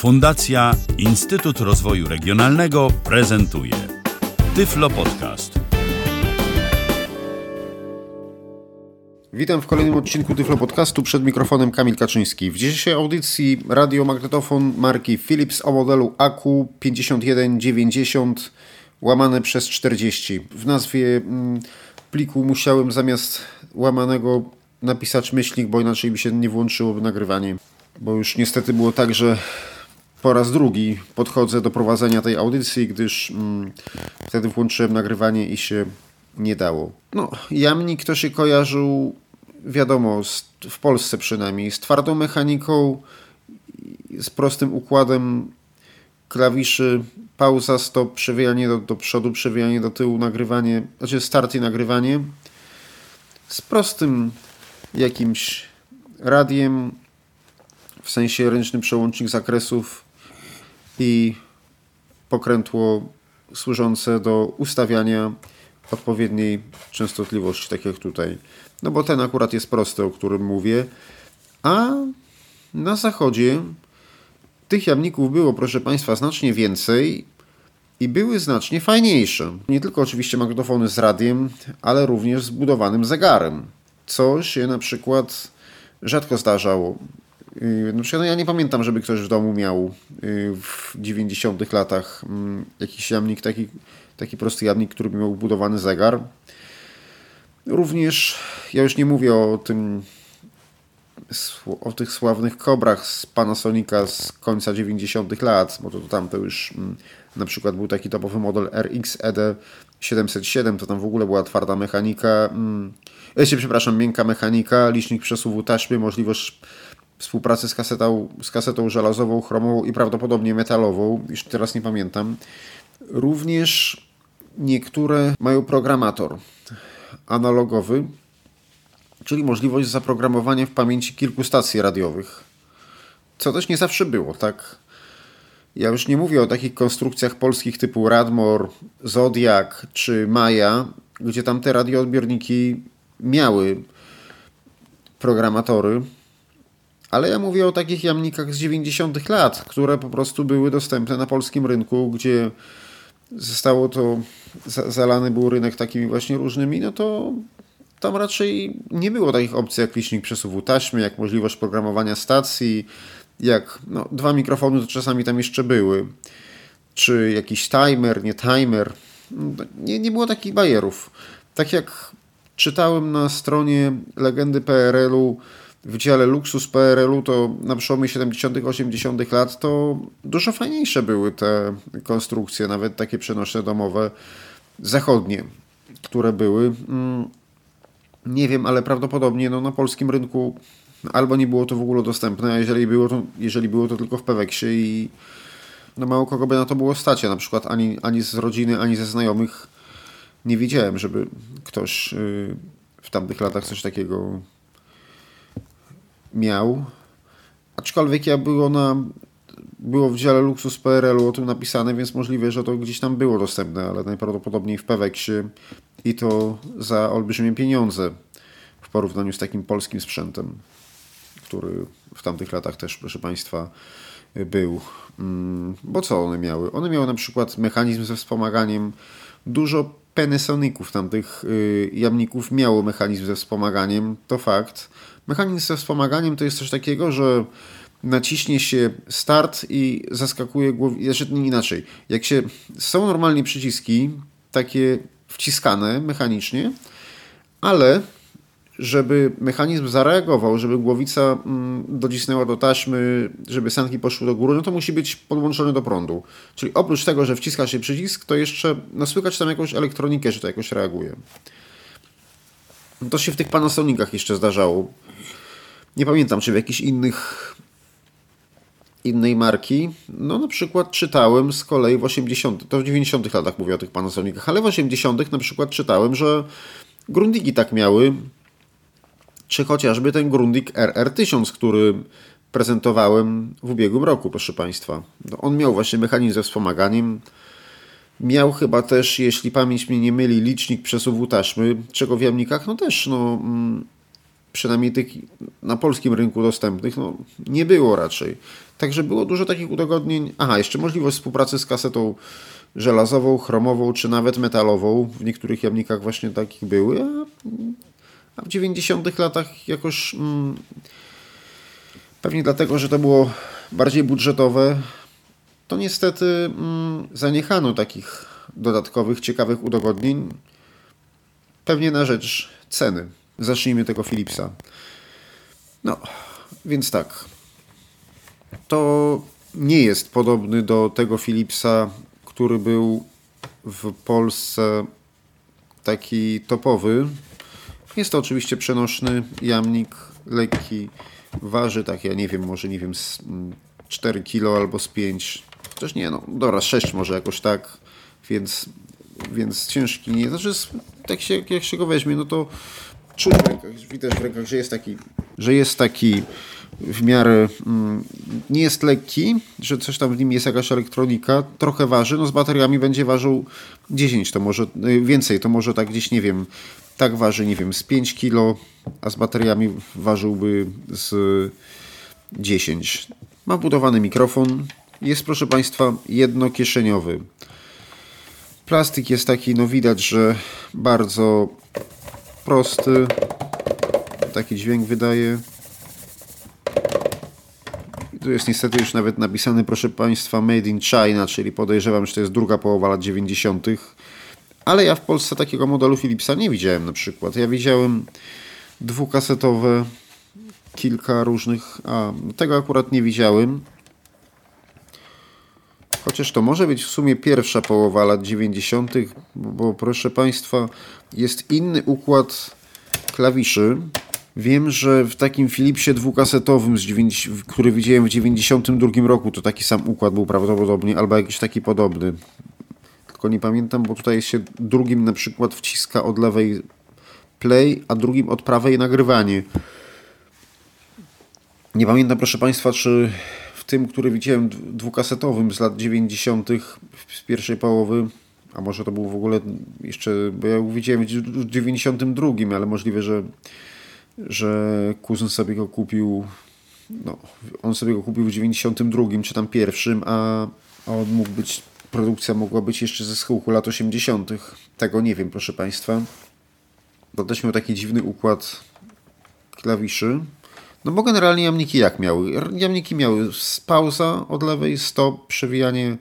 Fundacja Instytut Rozwoju Regionalnego prezentuje Tyflo Podcast. Witam w kolejnym odcinku Tyflo Podcastu przed mikrofonem Kamil Kaczyński. W dzisiejszej audycji radiomagnetofon marki Philips o modelu AQ5190 łamane przez 40. W nazwie mm, pliku musiałem zamiast łamanego napisać myślnik, bo inaczej mi się nie włączyło nagrywanie. Bo już niestety było tak, że po raz drugi podchodzę do prowadzenia tej audycji, gdyż mm, wtedy włączyłem nagrywanie i się nie dało. No, jamnik to się kojarzył, wiadomo, z, w Polsce przynajmniej, z twardą mechaniką, z prostym układem klawiszy, pauza, stop, przewijanie do, do przodu, przewijanie do tyłu, nagrywanie, znaczy start i nagrywanie, z prostym jakimś radiem, w sensie ręczny przełącznik zakresów i pokrętło służące do ustawiania odpowiedniej częstotliwości, tak jak tutaj. No bo ten akurat jest prosty, o którym mówię. A na zachodzie tych jamników było, proszę Państwa, znacznie więcej i były znacznie fajniejsze. Nie tylko oczywiście magnetofony z radiem, ale również z budowanym zegarem. Co się na przykład rzadko zdarzało. Yy, na przykład no ja nie pamiętam, żeby ktoś w domu miał yy, w 90 latach mm, jakiś jamnik, taki, taki prosty jamnik, który miał budowany zegar. Również, ja już nie mówię o tym, o tych sławnych kobrach z Panasonica z końca 90 lat, bo to, to tam już mm, na przykład był taki topowy model RX ED 707, to tam w ogóle była twarda mechanika, mm, ja przepraszam, miękka mechanika, licznik przesuwu taśmy, możliwość współpracy z kasetą, z kasetą żelazową, chromową i prawdopodobnie metalową, już teraz nie pamiętam. Również niektóre mają programator analogowy, czyli możliwość zaprogramowania w pamięci kilku stacji radiowych. Co też nie zawsze było, tak? Ja już nie mówię o takich konstrukcjach polskich typu Radmor, Zodiak czy Maja, gdzie tam te radioodbiorniki miały programatory, ale ja mówię o takich jamnikach z 90. lat, które po prostu były dostępne na polskim rynku, gdzie zostało to, zalany był rynek takimi właśnie różnymi, no to tam raczej nie było takich opcji jak licznik przesuwu taśmy, jak możliwość programowania stacji, jak no, dwa mikrofony to czasami tam jeszcze były, czy jakiś timer, nie timer. Nie, nie było takich bajerów. Tak jak czytałem na stronie legendy PRL-u, w dziale luksus PRL-u, to na przełomie 70 80 lat to dużo fajniejsze były te konstrukcje, nawet takie przenośne domowe zachodnie, które były. Mm, nie wiem, ale prawdopodobnie no, na polskim rynku albo nie było to w ogóle dostępne, a jeżeli było to, jeżeli było to tylko w Peweksie i no mało kogo by na to było stać. Ja na przykład ani, ani z rodziny, ani ze znajomych nie wiedziałem, żeby ktoś y, w tamtych latach coś takiego miał. Aczkolwiek ja było na było w dziale Luksus PRL-u o tym napisane, więc możliwe, że to gdzieś tam było dostępne, ale najprawdopodobniej w Peweksie i to za olbrzymie pieniądze w porównaniu z takim polskim sprzętem, który w tamtych latach też, proszę Państwa, był. Mm, bo co one miały? One miały na przykład mechanizm ze wspomaganiem. Dużo Panasoników tamtych y, jamników miało mechanizm ze wspomaganiem, to fakt. Mechanizm ze wspomaganiem to jest coś takiego, że naciśnie się start i zaskakuje głowę. Znaczy, inaczej. Jak się. Są normalnie przyciski, takie wciskane mechanicznie, ale żeby mechanizm zareagował, żeby głowica mm, docisnęła do taśmy, żeby sanki poszły do góry, no to musi być podłączony do prądu. Czyli oprócz tego, że wciska się przycisk, to jeszcze no, słychać tam jakąś elektronikę, że to jakoś reaguje. To się w tych Panasonicach jeszcze zdarzało. Nie pamiętam, czy w jakichś innych innej marki. No na przykład czytałem z kolei w 80. to w 90 latach mówię o tych Panasonicach, ale w 80 na przykład czytałem, że Grundigi tak miały, czy chociażby ten Grundig RR1000, który prezentowałem w ubiegłym roku, proszę Państwa. No, on miał właśnie mechanizm ze wspomaganiem. Miał chyba też, jeśli pamięć mnie nie myli, licznik przesuwu taśmy, czego w jamnikach no też no, mm, przynajmniej tych na polskim rynku dostępnych, no, nie było raczej. Także było dużo takich udogodnień. Aha, jeszcze możliwość współpracy z kasetą żelazową, chromową, czy nawet metalową. W niektórych jamnikach właśnie takich były, a, a w 90 latach jakoś mm, pewnie dlatego, że to było bardziej budżetowe, to niestety mm, zaniechano takich dodatkowych, ciekawych udogodnień. Pewnie na rzecz ceny. Zacznijmy tego Philipsa. No, więc tak. To nie jest podobny do tego Philipsa, który był w Polsce taki topowy. Jest to oczywiście przenośny jamnik, lekki, waży tak, ja nie wiem, może nie wiem, z 4 mm, kg albo z 5. Też nie, no dobra, 6 może jakoś tak, więc, więc ciężki nie. Znaczy, tak się, jak się go weźmie, no to czuć w rękach, widać w rękach, że jest taki, że jest taki w miarę mm, nie jest lekki, że coś tam w nim jest jakaś elektronika, trochę waży, no z bateriami będzie ważył 10, to może y, więcej, to może tak gdzieś, nie wiem, tak waży, nie wiem, z 5 kg, a z bateriami ważyłby z 10. Ma budowany mikrofon, jest proszę Państwa jednokieszeniowy. Plastik jest taki, no widać, że bardzo prosty. Taki dźwięk wydaje. Tu jest niestety już nawet napisany, proszę Państwa, Made in China, czyli podejrzewam, że to jest druga połowa lat 90. Ale ja w Polsce takiego modelu Philipsa nie widziałem na przykład. Ja widziałem dwukasetowe, kilka różnych, a tego akurat nie widziałem. Chociaż to może być w sumie pierwsza połowa lat 90., bo proszę Państwa, jest inny układ klawiszy. Wiem, że w takim Philipsie dwukasetowym, który widziałem w 92 roku, to taki sam układ był prawdopodobnie, albo jakiś taki podobny. Tylko nie pamiętam, bo tutaj się drugim na przykład wciska od lewej play, a drugim od prawej nagrywanie. Nie pamiętam, proszę Państwa, czy tym, który widziałem dwukasetowym z lat 90. z pierwszej połowy, a może to był w ogóle jeszcze, bo ja widziałem w 92, ale możliwe, że, że kuzyn sobie go kupił, no, on sobie go kupił w 92 czy tam pierwszym, a, a on mógł być, produkcja mogła być jeszcze ze schyłku lat 80. Tego nie wiem, proszę Państwa. Bo też miał taki dziwny układ klawiszy. No bo generalnie jamniki jak miały? Jamniki miały pauza od lewej, stop, przewijanie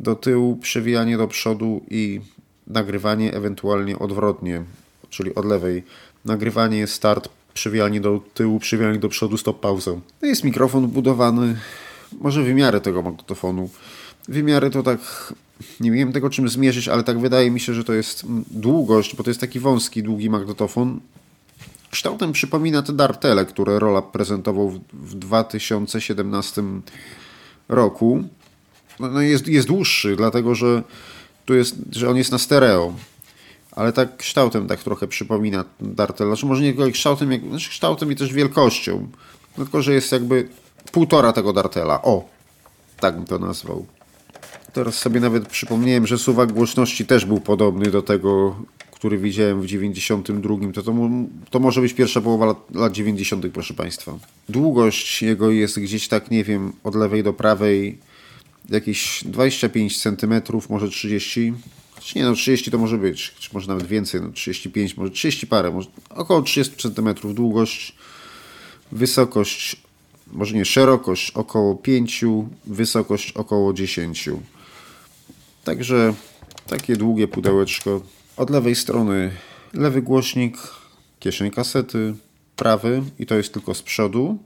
do tyłu, przewijanie do przodu i nagrywanie ewentualnie odwrotnie, czyli od lewej. Nagrywanie, start, przewijanie do tyłu, przewijanie do przodu, stop, pauza. No jest mikrofon budowany, może wymiary tego magnetofonu. Wymiary to tak, nie wiem tego czym zmierzyć, ale tak wydaje mi się, że to jest długość, bo to jest taki wąski, długi magnetofon. Kształtem przypomina te Dartele, które Rola prezentował w 2017 roku no, no jest, jest dłuższy, dlatego że tu jest, że on jest na stereo. Ale tak kształtem tak trochę przypomina Dartel. Znaczy może nie tylko kształtem, jak, znaczy kształtem i też wielkością. No tylko, że jest jakby półtora tego Dartela. O, tak bym to nazwał. Teraz sobie nawet przypomniałem, że suwak głośności też był podobny do tego, który widziałem w 92. To, to, to może być pierwsza połowa lat, lat 90., proszę Państwa. Długość jego jest gdzieś tak, nie wiem, od lewej do prawej jakieś 25 cm, może 30 czy nie, no 30 to może być, czy może nawet więcej, no 35, może 30 parę, może około 30 cm długość, wysokość, może nie, szerokość około 5, wysokość około 10. Także takie długie pudełeczko. Od lewej strony lewy głośnik, kieszeń kasety, prawy i to jest tylko z przodu.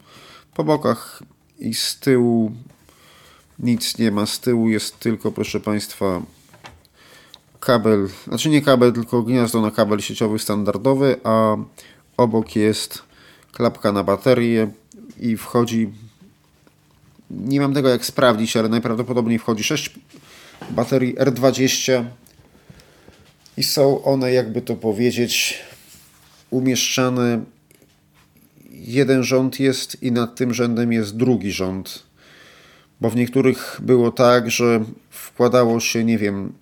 Po bokach i z tyłu nic nie ma. Z tyłu jest tylko, proszę Państwa, kabel, znaczy nie kabel, tylko gniazdo na kabel sieciowy standardowy, a obok jest klapka na baterię i wchodzi, nie mam tego jak sprawdzić, ale najprawdopodobniej wchodzi 6 baterii R20 i są one, jakby to powiedzieć, umieszczane. Jeden rząd jest i nad tym rzędem jest drugi rząd bo w niektórych było tak, że wkładało się, nie wiem,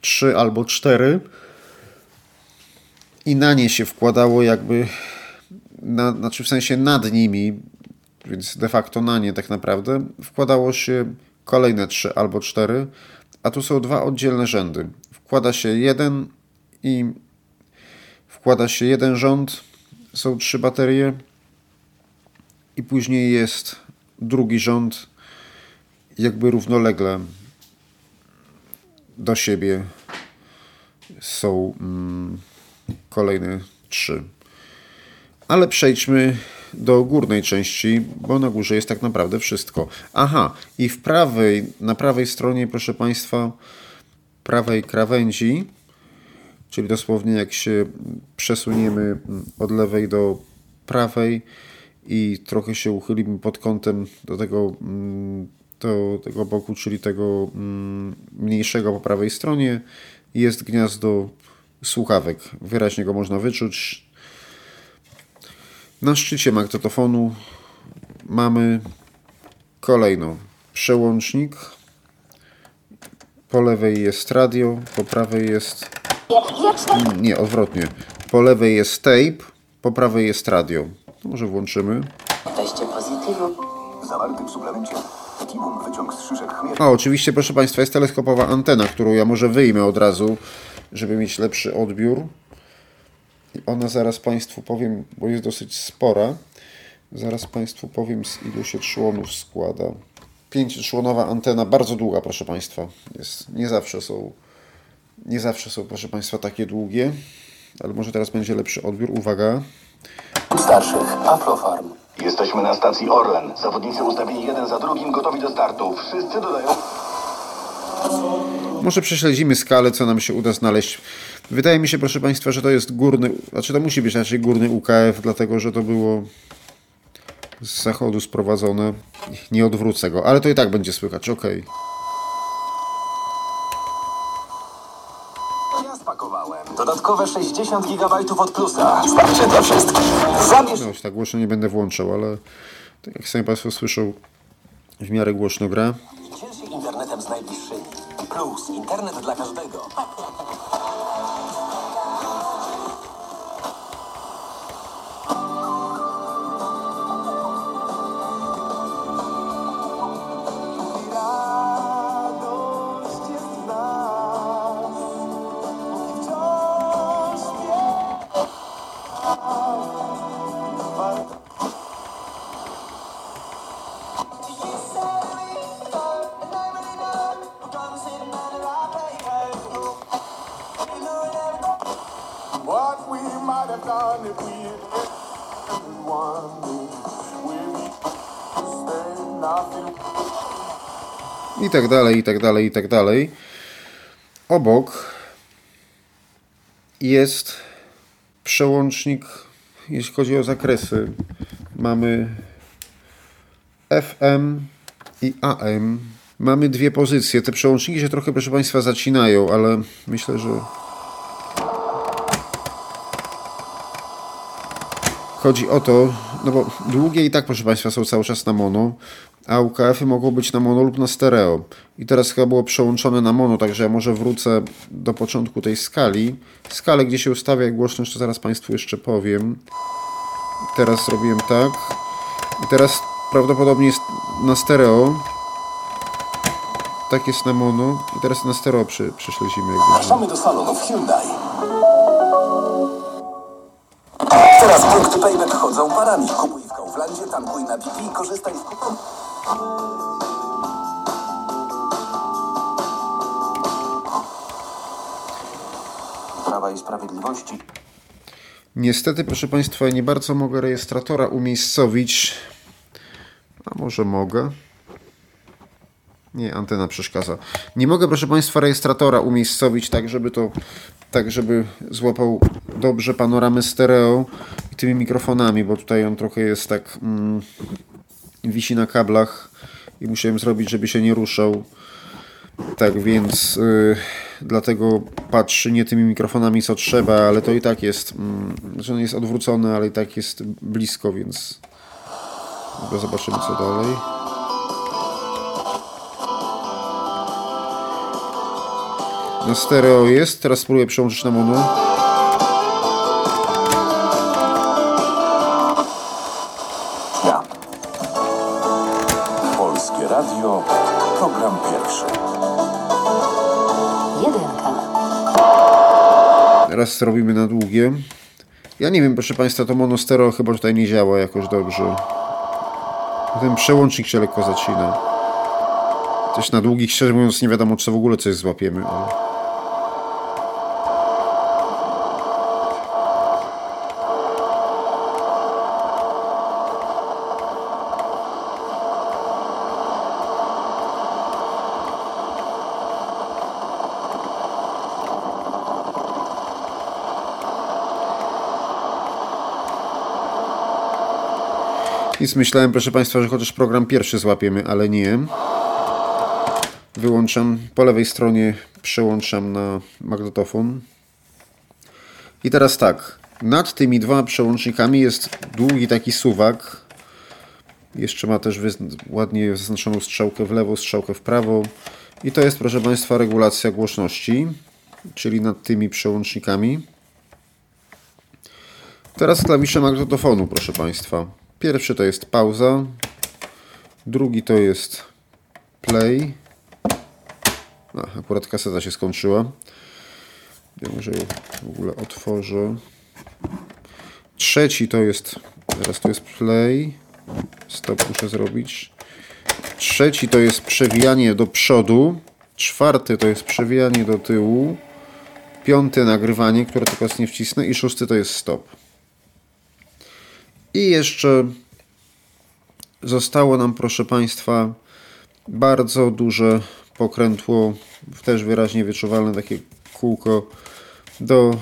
trzy albo cztery i na nie się wkładało jakby na, znaczy w sensie nad nimi, więc de facto na nie tak naprawdę, wkładało się kolejne trzy albo cztery, a tu są dwa oddzielne rzędy. Wkłada się jeden i wkłada się jeden rząd, są trzy baterie i później jest drugi rząd jakby równolegle do siebie są mm, kolejne trzy. Ale przejdźmy do górnej części, bo na górze jest tak naprawdę wszystko. Aha, i w prawej, na prawej stronie, proszę Państwa, prawej krawędzi, czyli dosłownie jak się przesuniemy od lewej do prawej i trochę się uchylimy pod kątem do tego, mm, do tego boku, czyli tego mm, mniejszego po prawej stronie, jest gniazdo słuchawek. Wyraźnie go można wyczuć. Na szczycie magnetofonu mamy kolejno przełącznik. Po lewej jest radio, po prawej jest. Nie, odwrotnie. Po lewej jest tape, po prawej jest radio. Może włączymy. Pozytywum. Zawarty w suplemencie. A, oczywiście, proszę Państwa, jest teleskopowa antena, którą ja może wyjmę od razu, żeby mieć lepszy odbiór. I ona zaraz Państwu powiem, bo jest dosyć spora. Zaraz Państwu powiem, z ilu się członów składa. Pięcioczłonowa antena, bardzo długa, proszę Państwa. Jest, nie zawsze są, nie zawsze są, proszę Państwa, takie długie. Ale może teraz będzie lepszy odbiór. Uwaga. Starszych Afrofarm. Jesteśmy na stacji Orlen. Zawodnicy ustawieni jeden za drugim, gotowi do startu. Wszyscy dodają... Może prześledzimy skalę, co nam się uda znaleźć. Wydaje mi się, proszę Państwa, że to jest górny, znaczy to musi być raczej górny UKF, dlatego że to było z zachodu sprowadzone. Nie odwrócę go, ale to i tak będzie słychać, okej. Ja spakowałem. Dodatkowe 60 GB od plusa. Starczy dla wszystkich. Zamierz... No, tak głośno nie będę włączał, ale tak jak sami Państwo słyszą, w miarę głośno gra. Ciesz internetem z najbliższymi. Plus internet dla każdego. I tak dalej, i tak dalej, i tak dalej. Obok jest przełącznik, jeśli chodzi o zakresy. Mamy FM i AM. Mamy dwie pozycje. Te przełączniki się trochę, proszę Państwa, zacinają, ale myślę, że Chodzi o to, no bo długie i tak, proszę Państwa, są cały czas na mono, a UKF-y mogą być na mono lub na stereo. I teraz chyba było przełączone na mono, także ja może wrócę do początku tej skali. Skalę, gdzie się ustawia głośność, to zaraz Państwu jeszcze powiem. Teraz zrobiłem tak. I teraz prawdopodobnie jest na stereo. Tak jest na mono. I teraz na stereo przy, prześledzimy. Jakby. Zapraszamy do salonów Hyundai. Teraz punkty payback chodzą parami. Kupuj w Kauflandzie, tankuj na BP, korzystaj z kuponu. Prawa i Sprawiedliwości. Niestety, proszę Państwa, nie bardzo mogę rejestratora umiejscowić. A może mogę? Nie, antena przeszkadza. Nie mogę, proszę Państwa, rejestratora umiejscowić tak, żeby to, tak, żeby złapał dobrze panoramę stereo i tymi mikrofonami, bo tutaj on trochę jest tak, mm, wisi na kablach i musiałem zrobić, żeby się nie ruszał. Tak więc y, dlatego patrzy nie tymi mikrofonami co trzeba, ale to i tak jest, mm, że on jest odwrócony, ale i tak jest blisko, więc zobaczymy co dalej. Na stereo jest, teraz spróbuję przełączyć na mono. Program pierwszy. Jedynka. Raz zrobimy na długie. Ja nie wiem, proszę Państwa, to monostero chyba tutaj nie działa jakoś dobrze. Ten przełącznik się lekko zacina. Też na długich, szczerze mówiąc, nie wiadomo, czy w ogóle coś złapiemy. Ale... Więc myślałem, proszę Państwa, że chociaż program pierwszy złapiemy, ale nie. Wyłączam, po lewej stronie przełączam na magnetofon. I teraz tak, nad tymi dwoma przełącznikami jest długi taki suwak. Jeszcze ma też ładnie zaznaczoną strzałkę w lewo, strzałkę w prawo. I to jest, proszę Państwa, regulacja głośności, czyli nad tymi przełącznikami. Teraz klawisze magnetofonu, proszę Państwa. Pierwszy to jest pauza, drugi to jest play. A, akurat kaseta się skończyła. Ja może ją w ogóle otworzę. Trzeci to jest, teraz to jest play. Stop muszę zrobić. Trzeci to jest przewijanie do przodu. Czwarty to jest przewijanie do tyłu. Piąty nagrywanie, które teraz nie wcisnę. I szósty to jest stop. I jeszcze zostało nam, proszę Państwa, bardzo duże pokrętło, też wyraźnie wyczuwalne takie kółko do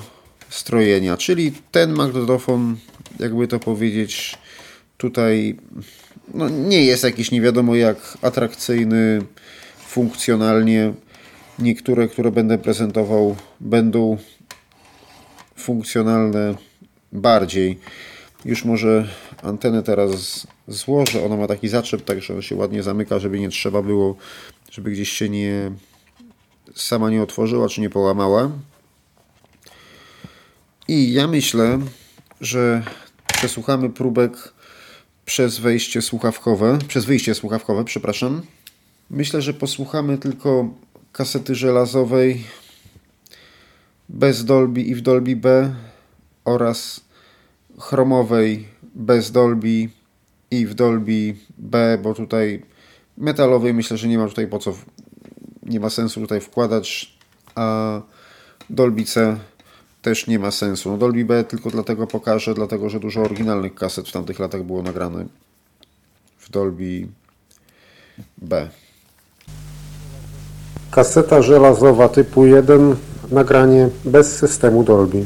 strojenia. Czyli ten magnetofon, jakby to powiedzieć, tutaj no, nie jest jakiś nie wiadomo jak atrakcyjny funkcjonalnie. Niektóre, które będę prezentował, będą funkcjonalne bardziej. Już może antenę teraz złożę. Ona ma taki zaczep, tak że się ładnie zamyka, żeby nie trzeba było, żeby gdzieś się nie sama nie otworzyła, czy nie połamała. I ja myślę, że przesłuchamy próbek przez wejście słuchawkowe, przez wyjście słuchawkowe, przepraszam. Myślę, że posłuchamy tylko kasety żelazowej bez Dolby i w Dolby B oraz chromowej bez Dolby i w Dolby B, bo tutaj metalowej myślę, że nie ma tutaj po co, nie ma sensu tutaj wkładać, a Dolby C też nie ma sensu. No Dolby B tylko dlatego pokażę, dlatego że dużo oryginalnych kaset w tamtych latach było nagrane w Dolby B. Kaseta żelazowa typu 1, nagranie bez systemu Dolby.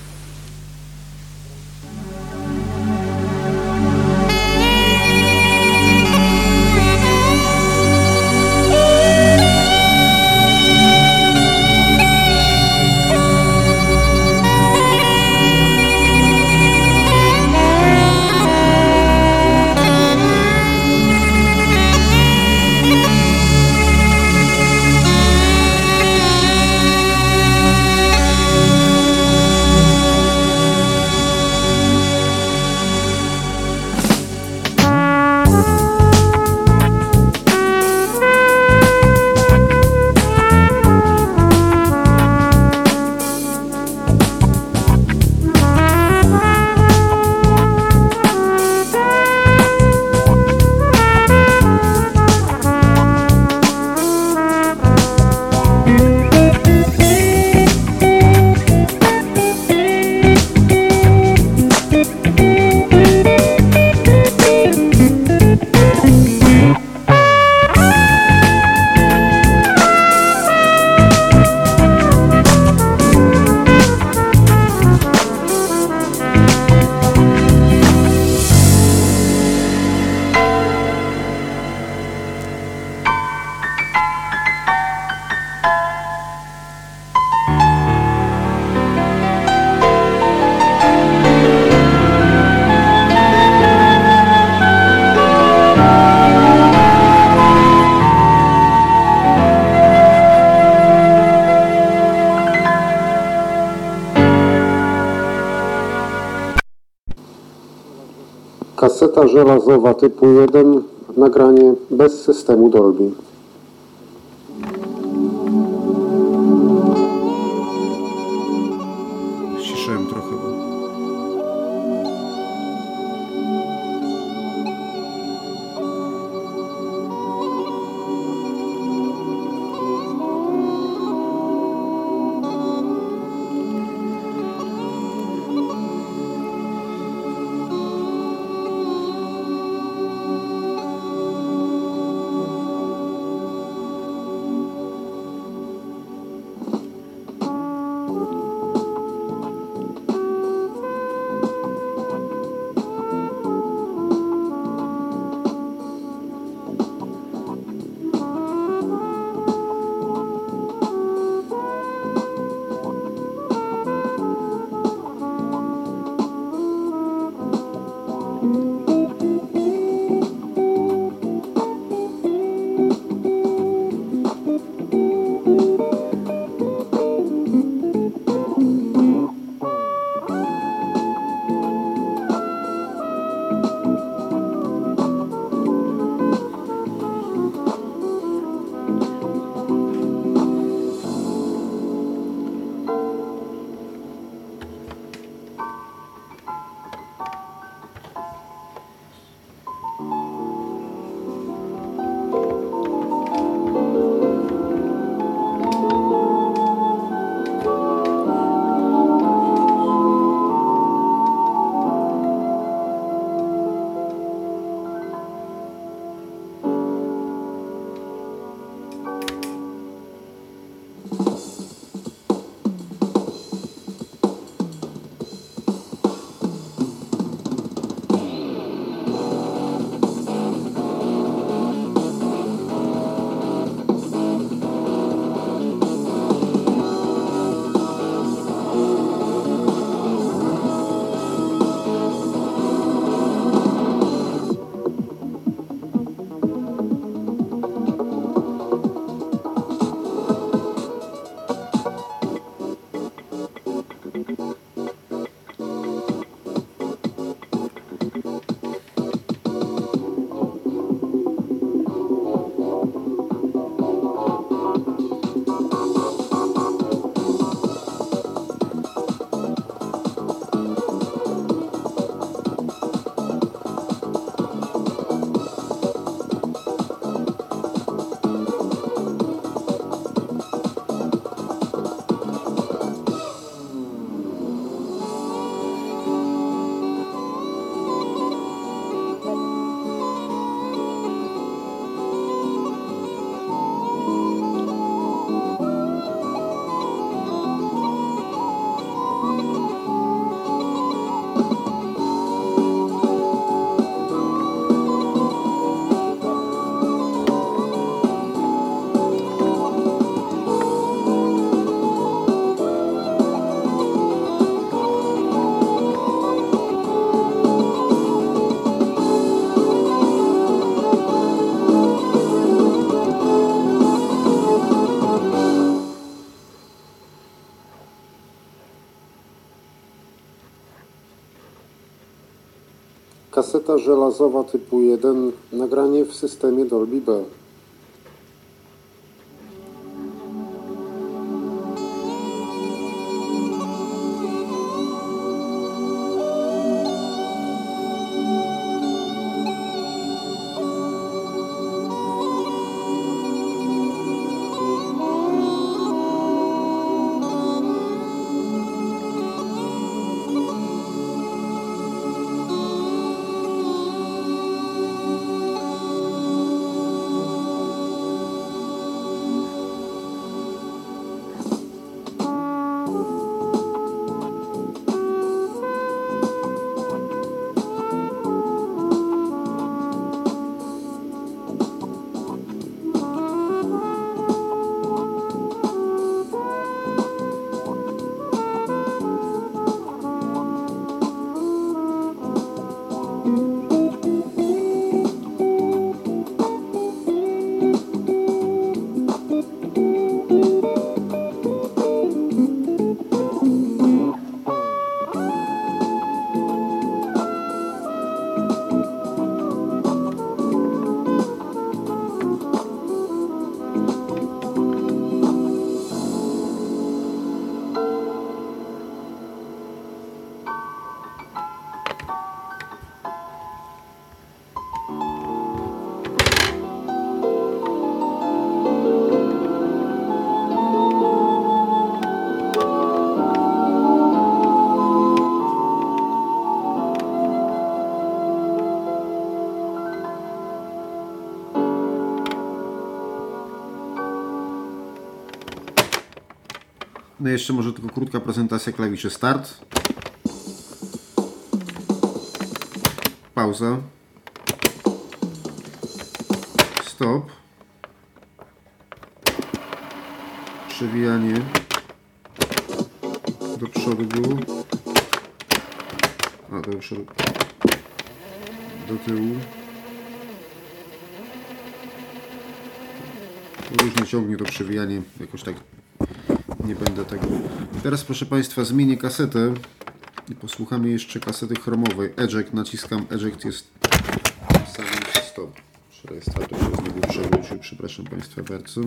żelazowa typu 1, nagranie bez systemu Dolby. Kaseta żelazowa typu 1. Nagranie w systemie Dolby B. No jeszcze może tylko krótka prezentacja klawiszy Start. Pauza. Stop. Przewijanie do przodu. A, do przodu. Do tyłu. Różnie ciągnie to przewijanie, jakoś tak nie będę tego. Teraz proszę Państwa zmienię kasetę i posłuchamy jeszcze kasety chromowej. Eject, naciskam Eject jest sam stop. Rejestrator się znowu przewrócił, przepraszam Państwa bardzo.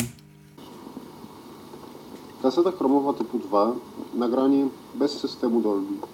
Kaseta chromowa typu 2, nagranie bez systemu Dolby.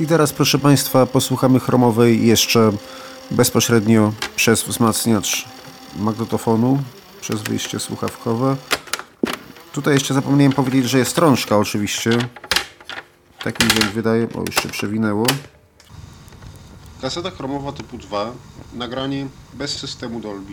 I teraz, proszę Państwa, posłuchamy chromowej jeszcze bezpośrednio przez wzmacniacz magnetofonu, przez wyjście słuchawkowe. Tutaj jeszcze zapomniałem powiedzieć, że jest rączka oczywiście. Taki dźwięk wydaje. O, już się przewinęło. Kaseta chromowa typu 2. Nagranie bez systemu Dolby.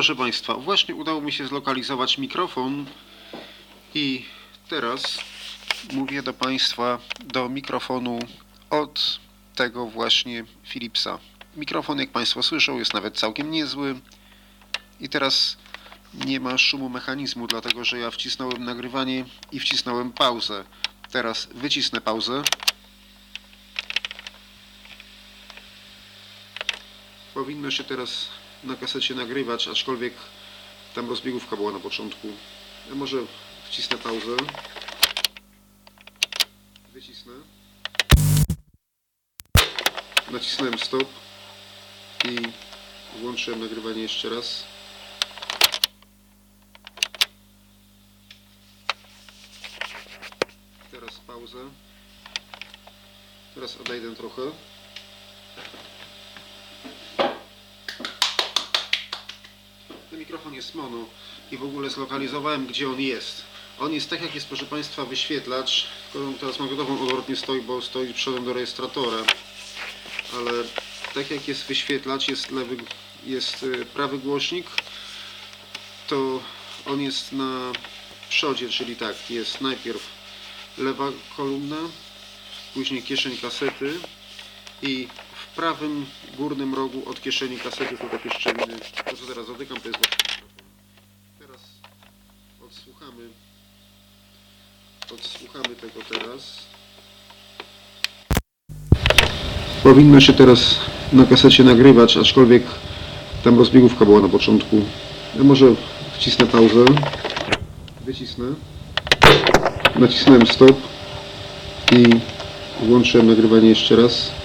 Proszę Państwa, właśnie udało mi się zlokalizować mikrofon i teraz mówię do Państwa do mikrofonu od tego właśnie Philipsa. Mikrofon, jak Państwo słyszą, jest nawet całkiem niezły i teraz nie ma szumu mechanizmu, dlatego że ja wcisnąłem nagrywanie i wcisnąłem pauzę. Teraz wycisnę pauzę. Powinno się teraz na kasecie nagrywać, aczkolwiek tam rozbiegówka była na początku. Ja może wcisnę pauzę. Wycisnę. Nacisnąłem stop i włączyłem nagrywanie jeszcze raz. Teraz pauzę. Teraz odejdę trochę. Mikrofon jest mono i w ogóle zlokalizowałem gdzie on jest. On jest tak jak jest proszę Państwa wyświetlacz, on teraz magnetofon odwrotnie stoi, bo stoi przodem do rejestratora. Ale tak jak jest wyświetlacz, jest lewy, jest y, prawy głośnik, to on jest na przodzie, czyli tak, jest najpierw lewa kolumna, później kieszeń kasety i w prawym górnym rogu od kieszeni kasety są takie szczeliny. To co teraz dotykam to jest. Teraz odsłuchamy odsłuchamy tego teraz. Powinno się teraz na kasecie nagrywać, aczkolwiek tam rozbiegówka była na początku. Ja może wcisnę pauzę. Wycisnę. Nacisnąłem stop i włączyłem nagrywanie jeszcze raz.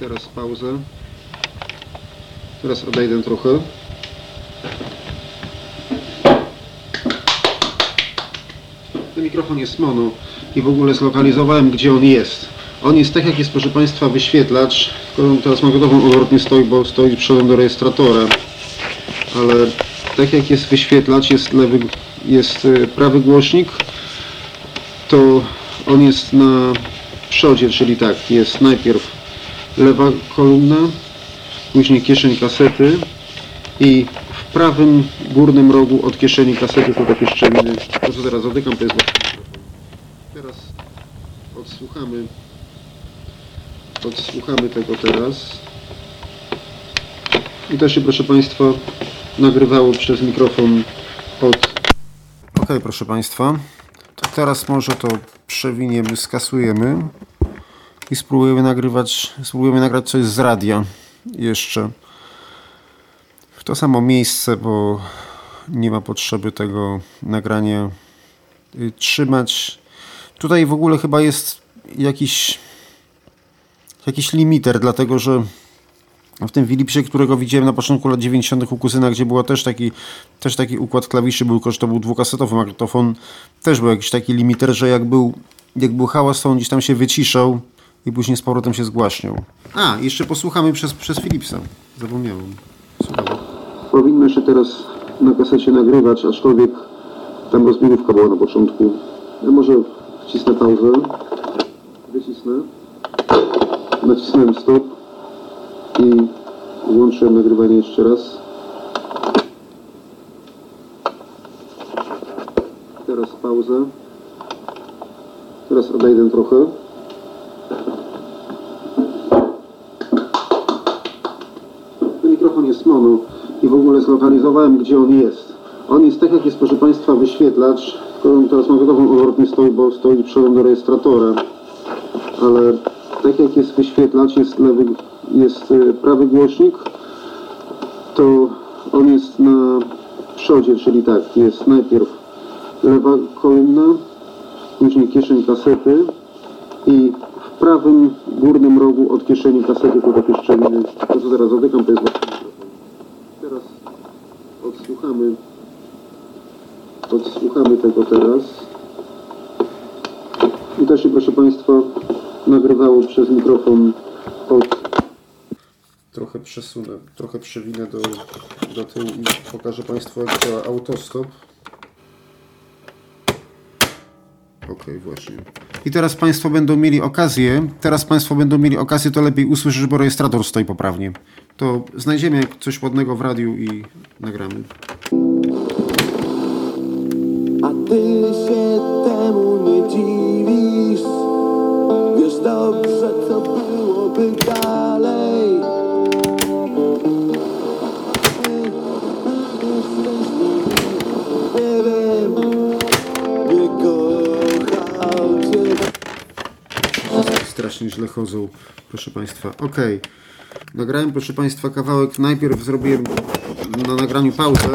Teraz pauzę. Teraz odejdę trochę. Ten mikrofon jest mono i w ogóle zlokalizowałem gdzie on jest. On jest tak jak jest proszę Państwa wyświetlacz, tylko teraz magnetofon odwrotnie stoi, bo stoi przodem do rejestratora. Ale tak jak jest wyświetlacz, jest lewy, jest y, prawy głośnik, to on jest na przodzie, czyli tak, jest najpierw lewa kolumna, później kieszeń kasety i w prawym górnym rogu od kieszeni kasety są takie szczeliny. To co teraz dotykam to jest właśnie. Teraz odsłuchamy odsłuchamy tego teraz. I to się proszę Państwa nagrywało przez mikrofon od... Ok, proszę Państwa. To teraz może to przewiniemy, skasujemy i spróbujemy nagrywać, spróbujemy nagrać coś z radia jeszcze w to samo miejsce, bo nie ma potrzeby tego nagrania y, trzymać. Tutaj w ogóle chyba jest jakiś jakiś limiter, dlatego że w tym Philipsie, którego widziałem na początku lat 90. u kuzyna, gdzie było też taki, też taki układ klawiszy, był, to był dwukasetowy magnetofon, też był jakiś taki limiter, że jak był, jak był hałas, to on gdzieś tam się wyciszał i później z powrotem się zgłaśniał. A, jeszcze posłuchamy przez, przez Philipsa. Zapomniałem. Słuchamy. Powinno się teraz na kasecie nagrywać, aczkolwiek tam rozbiegówka była na początku. Ja może wcisnę pauzę, wycisnę, nacisnąłem stop i włączyłem nagrywanie jeszcze raz. Teraz pauzę. Teraz odejdę trochę. Mikrofon jest mono i w ogóle zlokalizowałem, gdzie on jest. On jest tak, jak jest, proszę Państwa, wyświetlacz. Tylko teraz magnetofon odwrotnie stoi, bo stoi przodem do rejestratora. Ale tak jak jest wyświetlacz, jest, lewy, jest y, prawy głośnik, to on jest na przodzie, czyli tak, jest najpierw lewa kolumna, później kieszeń kasety prawym górnym rogu od kieszeni kasety to takie szczeliny. To co teraz dotykam, to jest właśnie mikrofon. Teraz odsłuchamy odsłuchamy tego teraz. I to się proszę Państwa nagrywało przez mikrofon od Trochę przesunę, trochę przewinę do, do tyłu i pokażę Państwu, jak działa autostop. Okej, właśnie. I teraz Państwo będą mieli okazję, teraz Państwo będą mieli okazję to lepiej usłyszeć, bo rejestrator stoi poprawnie. To znajdziemy coś ładnego w radiu i nagramy. A ty się temu nie dziwisz Wiesz dobrze co byłoby dalej strasznie źle chodzą, proszę Państwa. Okej, nagrałem, proszę Państwa, kawałek. Najpierw zrobiłem na nagraniu pauzę,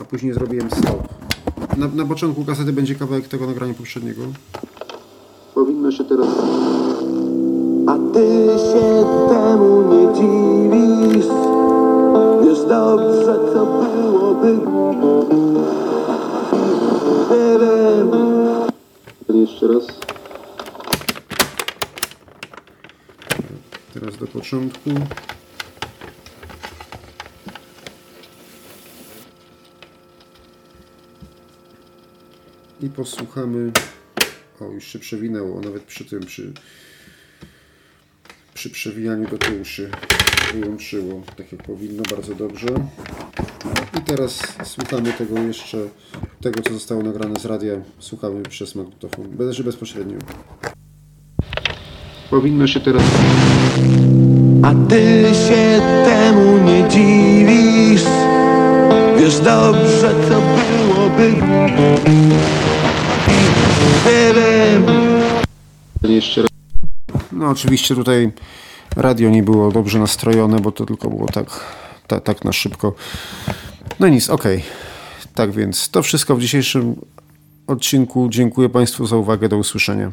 a później zrobiłem stop. Na, na początku kasety będzie kawałek tego nagrania poprzedniego. powinno się teraz A ty się temu nie dziwisz Wiesz dobrze co byłoby Nie wiem jeszcze raz. Teraz do początku. I posłuchamy. O, już się przewinęło, nawet przy tym, przy, przy przewijaniu do tyłu się wyłączyło, tak jak powinno, bardzo dobrze. I teraz słuchamy tego jeszcze, tego co zostało nagrane z radia, słuchamy przez magnetofon, bez, bezpośrednio. Powinno się teraz A ty się temu nie dziwisz Wiesz dobrze co byłoby jeszcze raz. No oczywiście tutaj radio nie było dobrze nastrojone, bo to tylko było tak, tak, tak na szybko. No nic, okej. Tak więc to wszystko w dzisiejszym odcinku. Dziękuję Państwu za uwagę. Do usłyszenia.